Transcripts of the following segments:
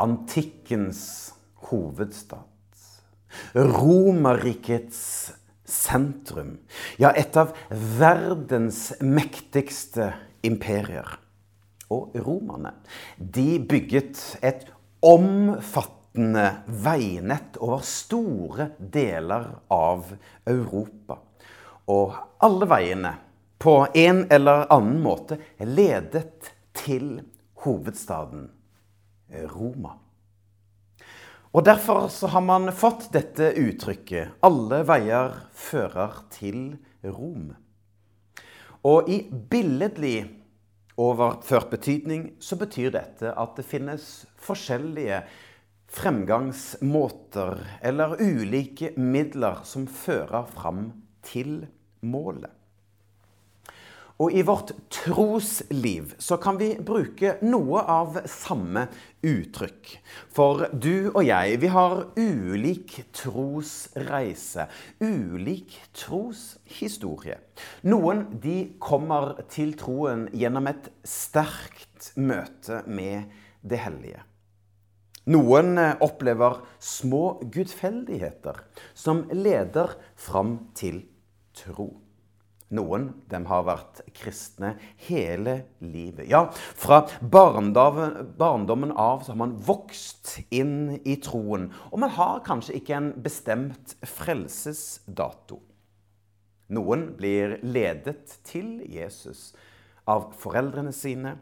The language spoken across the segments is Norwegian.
antikkens hovedstad. Romerrikets sentrum. Ja, et av verdens mektigste imperier. Og romerne, de bygget et omfattende veinett over store deler av Europa. Og alle veiene, på en eller annen måte, ledet til hovedstaden Roma. Og Derfor så har man fått dette uttrykket 'alle veier fører til Rom'. Og i billedlig overført betydning så betyr dette at det finnes forskjellige fremgangsmåter eller ulike midler som fører fram til målet. Og i vårt trosliv så kan vi bruke noe av samme uttrykk. For du og jeg, vi har ulik trosreise, ulik troshistorie. Noen de kommer til troen gjennom et sterkt møte med det hellige. Noen opplever små gudfeldigheter som leder fram til tro. Noen dem har vært kristne hele livet. Ja, fra barndommen av så har man vokst inn i troen. Og man har kanskje ikke en bestemt frelsesdato. Noen blir ledet til Jesus av foreldrene sine.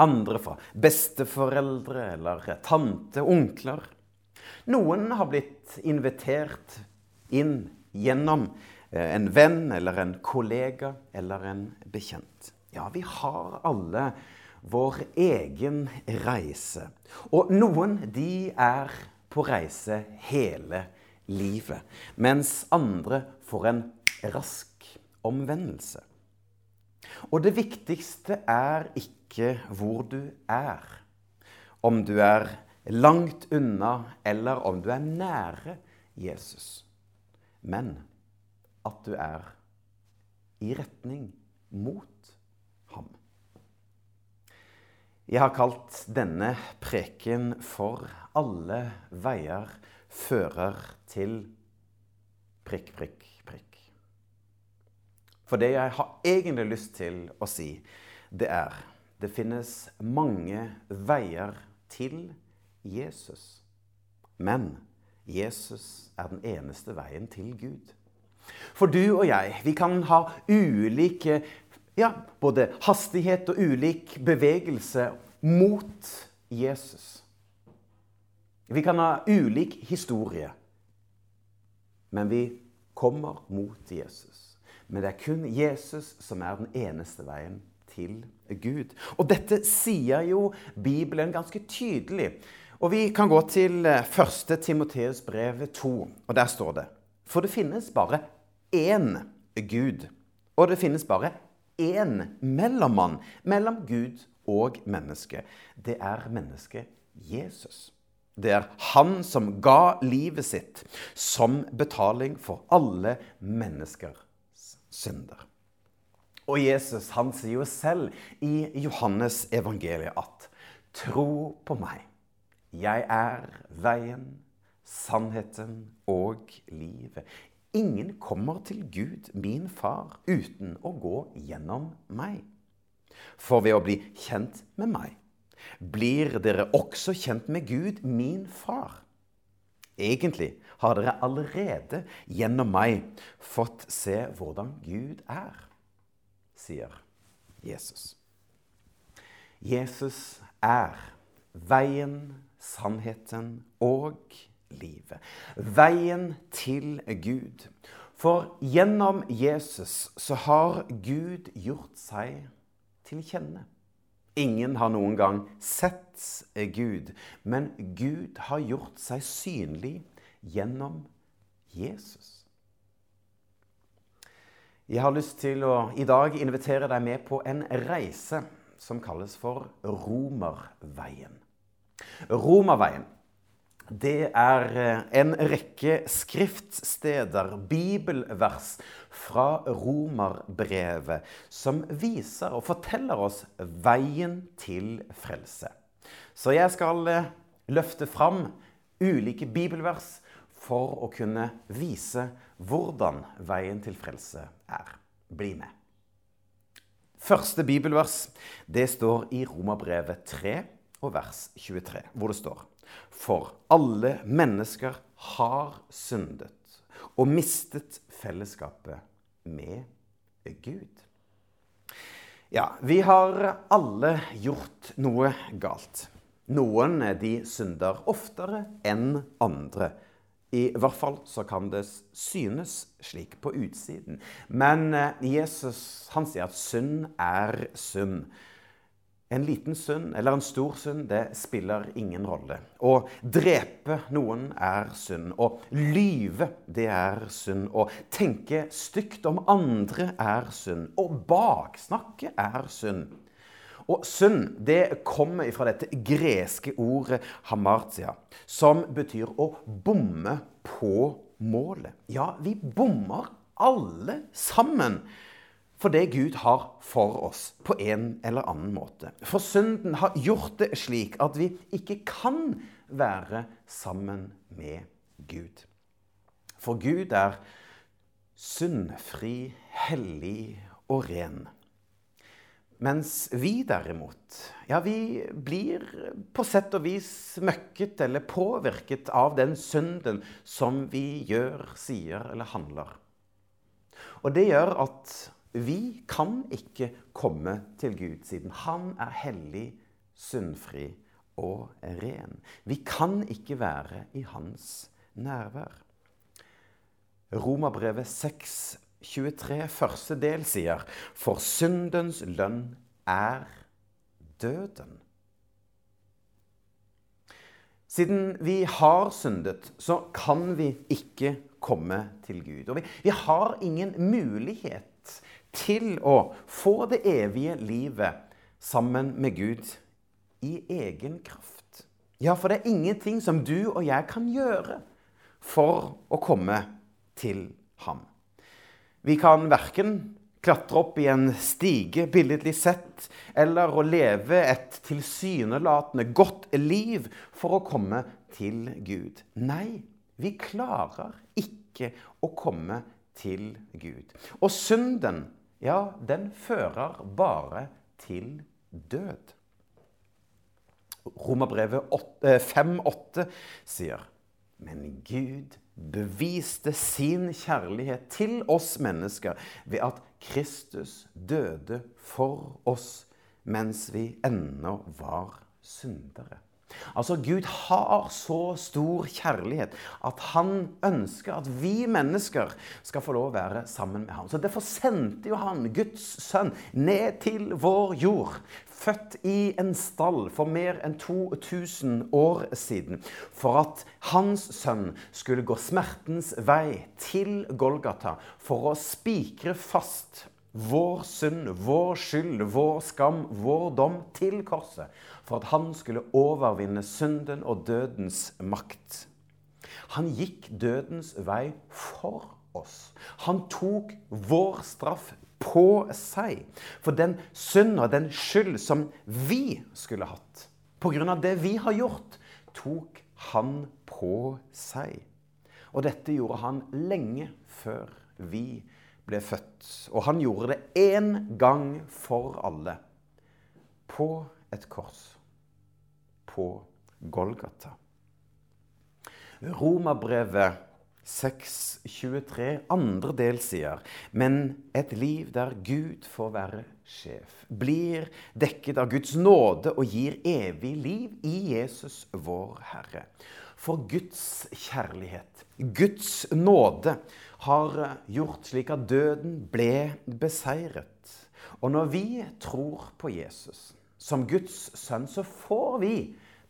Andre fra besteforeldre eller tante, onkler. Noen har blitt invitert inn gjennom Eh, en venn eller en kollega eller en bekjent. Ja, vi har alle vår egen reise. Og noen de er på reise hele livet, mens andre får en rask omvendelse. Og det viktigste er ikke hvor du er. Om du er langt unna, eller om du er nære Jesus. Men at du er i retning mot ham. Jeg har kalt denne preken for 'Alle veier fører til prikk, prikk, prikk'. For det jeg har egentlig lyst til å si, det er det finnes mange veier til Jesus. Men Jesus er den eneste veien til Gud. For du og jeg, vi kan ha ulike ja, både hastighet og ulik bevegelse mot Jesus. Vi kan ha ulik historie, men vi kommer mot Jesus. Men det er kun Jesus som er den eneste veien til Gud. Og dette sier jo Bibelen ganske tydelig. Og vi kan gå til 1. Timoteus brev 2, og der står det For det finnes bare én Gud. Og det finnes bare én mellommann mellom Gud og menneske. Det er mennesket Jesus. Det er han som ga livet sitt som betaling for alle menneskers synder. Og Jesus han sier jo selv i Johannes evangeliet at Tro på meg. Jeg er veien, sannheten og livet. Ingen kommer til Gud, min far, uten å gå gjennom meg. For ved å bli kjent med meg blir dere også kjent med Gud, min far. Egentlig har dere allerede gjennom meg fått se hvordan Gud er, sier Jesus. Jesus er veien, sannheten og livet. Veien til Gud. For gjennom Jesus så har Gud gjort seg til kjenne. Ingen har noen gang sett Gud, men Gud har gjort seg synlig gjennom Jesus. Jeg har lyst til å i dag invitere deg med på en reise som kalles for Romerveien. Romerveien det er eh, en rekke skriftsteder, bibelvers, fra romerbrevet som viser og forteller oss veien til frelse. Så jeg skal eh, løfte fram ulike bibelvers for å kunne vise hvordan veien til frelse er. Bli med. Første bibelvers det står i Romerbrevet 3 og vers 23, hvor det står For alle mennesker har syndet og mistet fellesskapet med Gud. Ja, vi har alle gjort noe galt. Noen de synder oftere enn andre. I hvert fall så kan det synes slik på utsiden. Men eh, Jesus han sier at synd er synd. En liten synd eller en stor synd, det spiller ingen rolle. Å drepe noen er synd. Å lyve, det er synd. Å tenke stygt om andre er synd. Å baksnakke er synd. Og synd det kommer fra dette greske ordet hamartia, som betyr å bomme på målet. Ja, vi bommer alle sammen for det Gud har for oss på en eller annen måte. For synden har gjort det slik at vi ikke kan være sammen med Gud. For Gud er syndfri, hellig og ren. Mens vi derimot, ja, vi blir på sett og vis møkket eller påvirket av den synden som vi gjør, sier eller handler. Og det gjør at vi kan ikke komme til Gud, siden han er hellig, syndfri og ren. Vi kan ikke være i hans nærvær. Romerbrevet 6 23, første del, sier For syndens lønn er døden. Siden vi har syndet, så kan vi ikke komme til Gud. Og vi, vi har ingen mulighet til å få det evige livet sammen med Gud i egen kraft. Ja, for det er ingenting som du og jeg kan gjøre for å komme til ham. Vi kan verken klatre opp i en stige, billedlig sett, eller å leve et tilsynelatende godt liv for å komme til Gud. Nei, vi klarer ikke å komme til Gud. Og synden, ja, den fører bare til død. Romerbrevet 5,8 eh, sier Men Gud beviste sin kjærlighet til oss mennesker ved at Kristus døde for oss mens vi ennå var syndere. Altså, Gud har så stor kjærlighet at han ønsker at vi mennesker skal få lov å være sammen med ham. Så Derfor sendte jo han Guds sønn ned til vår jord, født i en stall for mer enn 2000 år siden, for at hans sønn skulle gå smertens vei til Golgata for å spikre fast vår synd, vår skyld, vår skam, vår dom til korset. For at han skulle overvinne synden og dødens makt. Han gikk dødens vei for oss. Han tok vår straff på seg. For den synd og den skyld som vi skulle hatt, på grunn av det vi har gjort, tok han på seg. Og dette gjorde han lenge før vi ble ble født. Og han gjorde det én gang for alle. På et kors. På Golgata. Romerbrevet 6.23, andre del sier Men et liv der Gud får være sjef, blir dekket av Guds nåde og gir evig liv i Jesus vår Herre. For Guds kjærlighet, Guds nåde, har gjort slik at døden ble beseiret. Og når vi tror på Jesus som Guds sønn, så får vi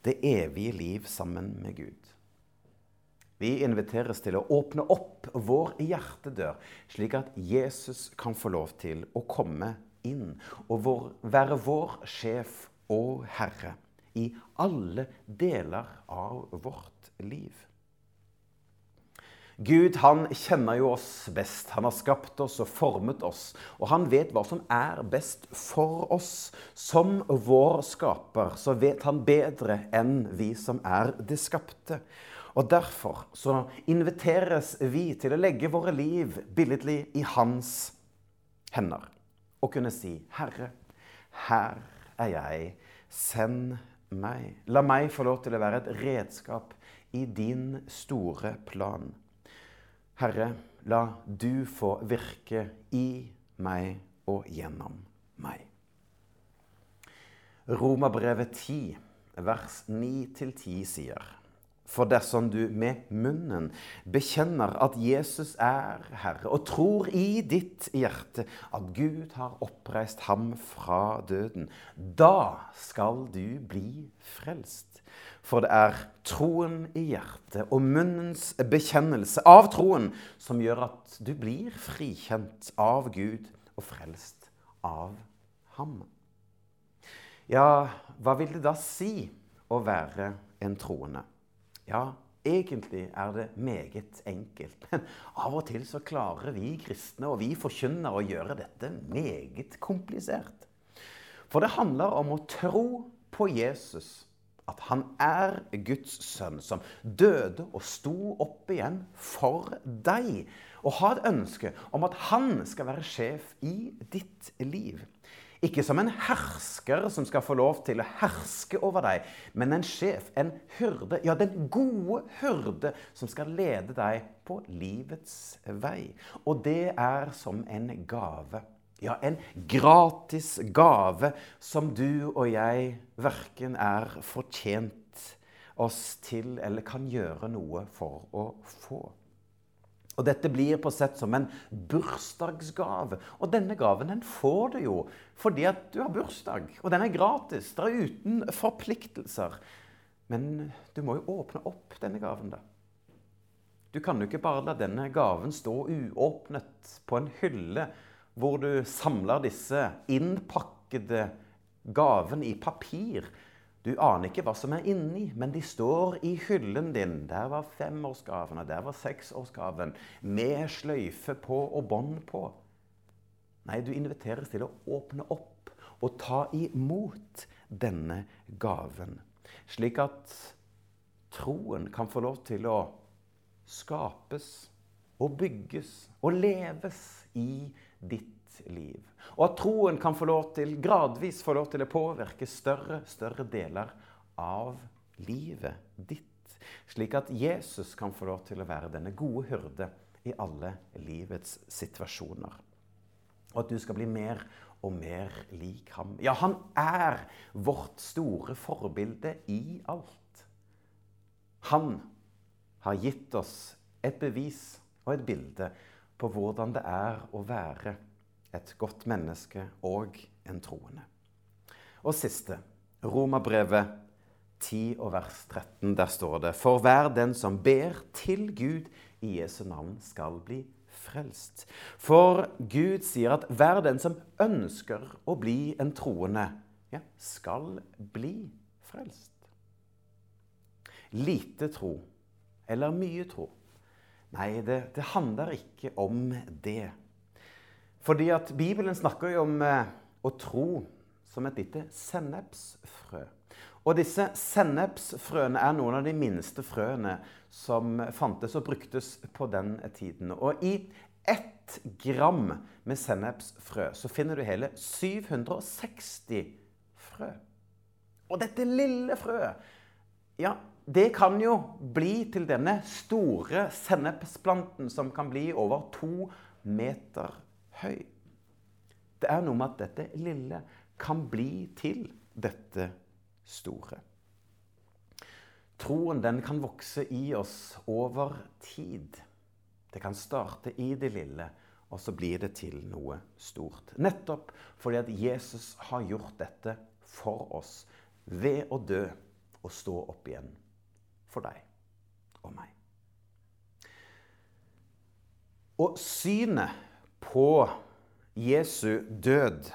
det evige liv sammen med Gud. Vi inviteres til å åpne opp vår hjertedør, slik at Jesus kan få lov til å komme inn og vår, være vår sjef og herre i alle deler av vårt liv. Gud han kjenner jo oss best. Han har skapt oss og formet oss. Og han vet hva som er best for oss. Som vår skaper så vet han bedre enn vi som er det skapte. Og Derfor så inviteres vi til å legge våre liv billedlig i hans hender. Og kunne si, 'Herre, her er jeg. Send meg.' La meg få lov til å være et redskap i din store plan. Herre, la du få virke i meg og gjennom meg. Romabrevet 10, vers 9-10 sier for dersom du med munnen bekjenner at Jesus er Herre, og tror i ditt hjerte at Gud har oppreist ham fra døden, da skal du bli frelst. For det er troen i hjertet og munnens bekjennelse av troen som gjør at du blir frikjent av Gud og frelst av ham. Ja, hva vil det da si å være en troende? Ja, egentlig er det meget enkelt. Men av og til så klarer vi kristne og vi forkynner å gjøre dette meget komplisert. For det handler om å tro på Jesus at han er Guds sønn, som døde og sto opp igjen for deg. Og ha et ønske om at han skal være sjef i ditt liv. Ikke som en hersker som skal få lov til å herske over deg, men en sjef, en hyrde, ja, den gode hyrde som skal lede deg på livets vei. Og det er som en gave. Ja, en gratis gave som du og jeg verken er fortjent oss til eller kan gjøre noe for å få. Og Dette blir på sett som en bursdagsgave. Og denne gaven den får du jo fordi at du har bursdag. Og den er gratis. Det er uten forpliktelser. Men du må jo åpne opp denne gaven, da. Du kan jo ikke bare la denne gaven stå uåpnet på en hylle hvor du samler disse innpakkede gavene i papir. Du aner ikke hva som er inni, men de står i hyllen din. Der var femårsgaven, og der var seksårsgaven. Med sløyfe på og bånd på. Nei, du inviteres til å åpne opp og ta imot denne gaven. Slik at troen kan få lov til å skapes og bygges og leves i ditt liv. Og at troen kan få lov til, gradvis få lov til å påvirke større, større deler av livet ditt. Slik at Jesus kan få lov til å være denne gode hyrde i alle livets situasjoner. Og at du skal bli mer og mer lik ham. Ja, han er vårt store forbilde i alt. Han har gitt oss et bevis og et bilde på hvordan det er å være et godt menneske og en troende. Og siste, Romerbrevet 10 og vers 13. Der står det For hver den som ber til Gud i Jesu navn, skal bli frelst. For Gud sier at hver den som ønsker å bli en troende, ja, skal bli frelst. Lite tro eller mye tro Nei, det, det handler ikke om det. Fordi at Bibelen snakker jo om eh, å tro som et lite sennepsfrø. Og disse sennepsfrøene er noen av de minste frøene som fantes og bruktes på den tiden. Og i ett gram med sennepsfrø så finner du hele 760 frø. Og dette lille frøet, ja, det kan jo bli til denne store sennepsplanten som kan bli over to meter høy. Det er noe med at dette lille kan bli til dette store. Troen den kan vokse i oss over tid. Det kan starte i det lille, og så blir det til noe stort. Nettopp fordi at Jesus har gjort dette for oss ved å dø og stå opp igjen for deg og meg. Og synet på Jesu død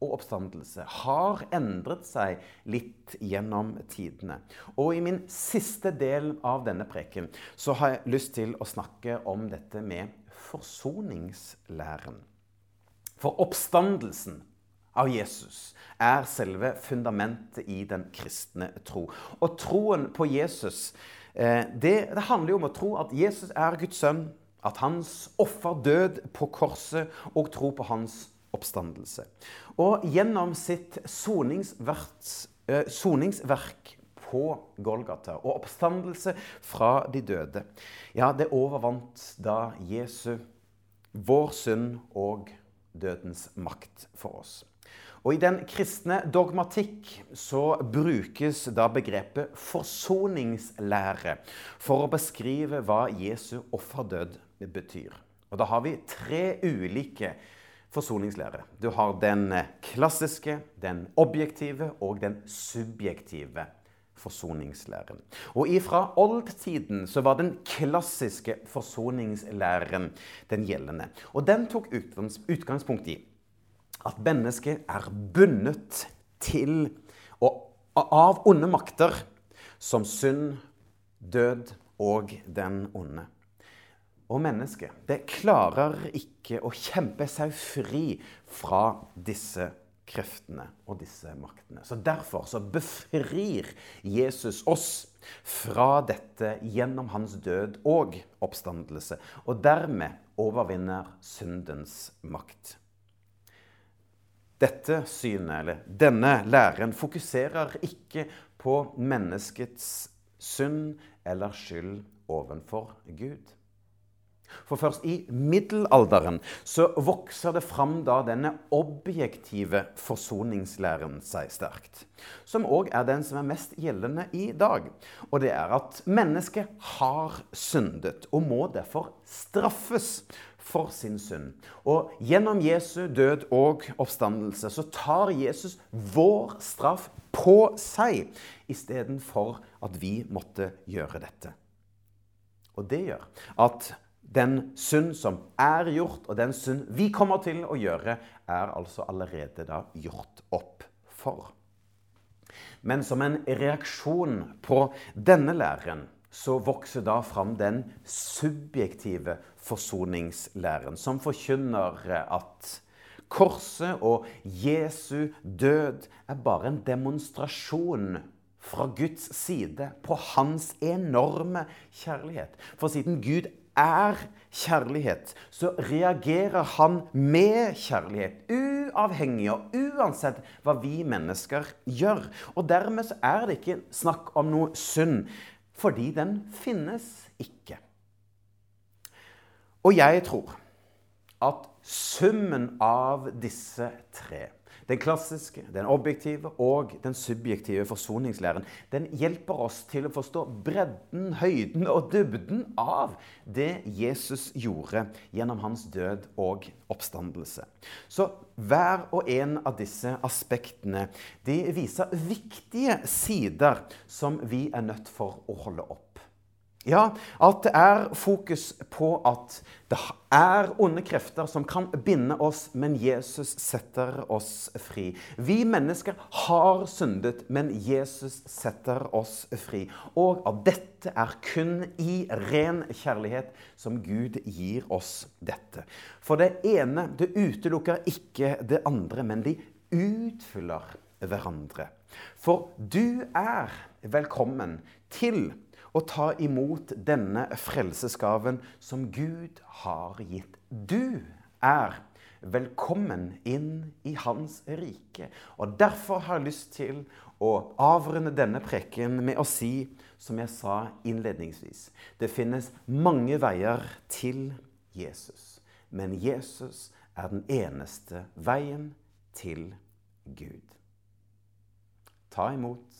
og oppstandelse har endret seg litt gjennom tidene. Og i min siste del av denne preken så har jeg lyst til å snakke om dette med forsoningslæren. For oppstandelsen av Jesus er selve fundamentet i den kristne tro. Og troen på Jesus eh, det, det handler jo om å tro at Jesus er Guds sønn, at hans offer død på korset, og tro på hans oppstandelse. Og gjennom sitt soningsverk på Golgata og oppstandelse fra de døde, ja, det overvant da Jesu, vår synd og dødens makt for oss. Og I den kristne dogmatikk så brukes da begrepet forsoningslære for å beskrive hva Jesu offerdød betyr. Og Da har vi tre ulike forsoningslære. Du har den eh, klassiske, den objektive og den subjektive forsoningslæren. Og ifra oldtiden så var den klassiske forsoningslæren den gjeldende. Og den tok utgangspunkt i at mennesket er bundet til og av onde makter som synd, død og den onde. Og mennesket det klarer ikke å kjempe seg fri fra disse kreftene og disse maktene. Så Derfor så befrir Jesus oss fra dette gjennom hans død og oppstandelse, og dermed overvinner syndens makt. Dette synet, eller denne læren, fokuserer ikke på menneskets synd eller skyld overfor Gud. For først i middelalderen så vokser det fram da denne objektive forsoningslæren seg sterkt. Som òg er den som er mest gjeldende i dag. Og det er at mennesket har syndet og må derfor straffes for sin synd. Og gjennom Jesu død og oppstandelse så tar Jesus vår straff på seg istedenfor at vi måtte gjøre dette. Og det gjør at den synd som er gjort, og den synd vi kommer til å gjøre, er altså allerede da gjort opp for. Men som en reaksjon på denne læren så vokser da fram den subjektive forsoningslæren, som forkynner at korset og Jesu død er bare en demonstrasjon fra Guds side på hans enorme kjærlighet. For siden Gud er kjærlighet, så reagerer han med kjærlighet. Uavhengig og uansett hva vi mennesker gjør. Og dermed er det ikke snakk om noe synd, fordi den finnes ikke. Og jeg tror at summen av disse tre den klassiske, den objektive og den subjektive forsoningslæren den hjelper oss til å forstå bredden, høyden og dybden av det Jesus gjorde gjennom hans død og oppstandelse. Så hver og en av disse aspektene de viser viktige sider som vi er nødt for å holde opp. Ja, at det er fokus på at det er onde krefter som kan binde oss, men Jesus setter oss fri. Vi mennesker har syndet, men Jesus setter oss fri. Og at dette er kun i ren kjærlighet som Gud gir oss dette. For det ene det utelukker ikke det andre, men de utfyller hverandre. For du er velkommen til å ta imot denne frelsesgaven som Gud har gitt. Du er velkommen inn i Hans rike. Og Derfor har jeg lyst til å avrunde denne preken med å si, som jeg sa innledningsvis Det finnes mange veier til Jesus, men Jesus er den eneste veien til Gud. Ta imot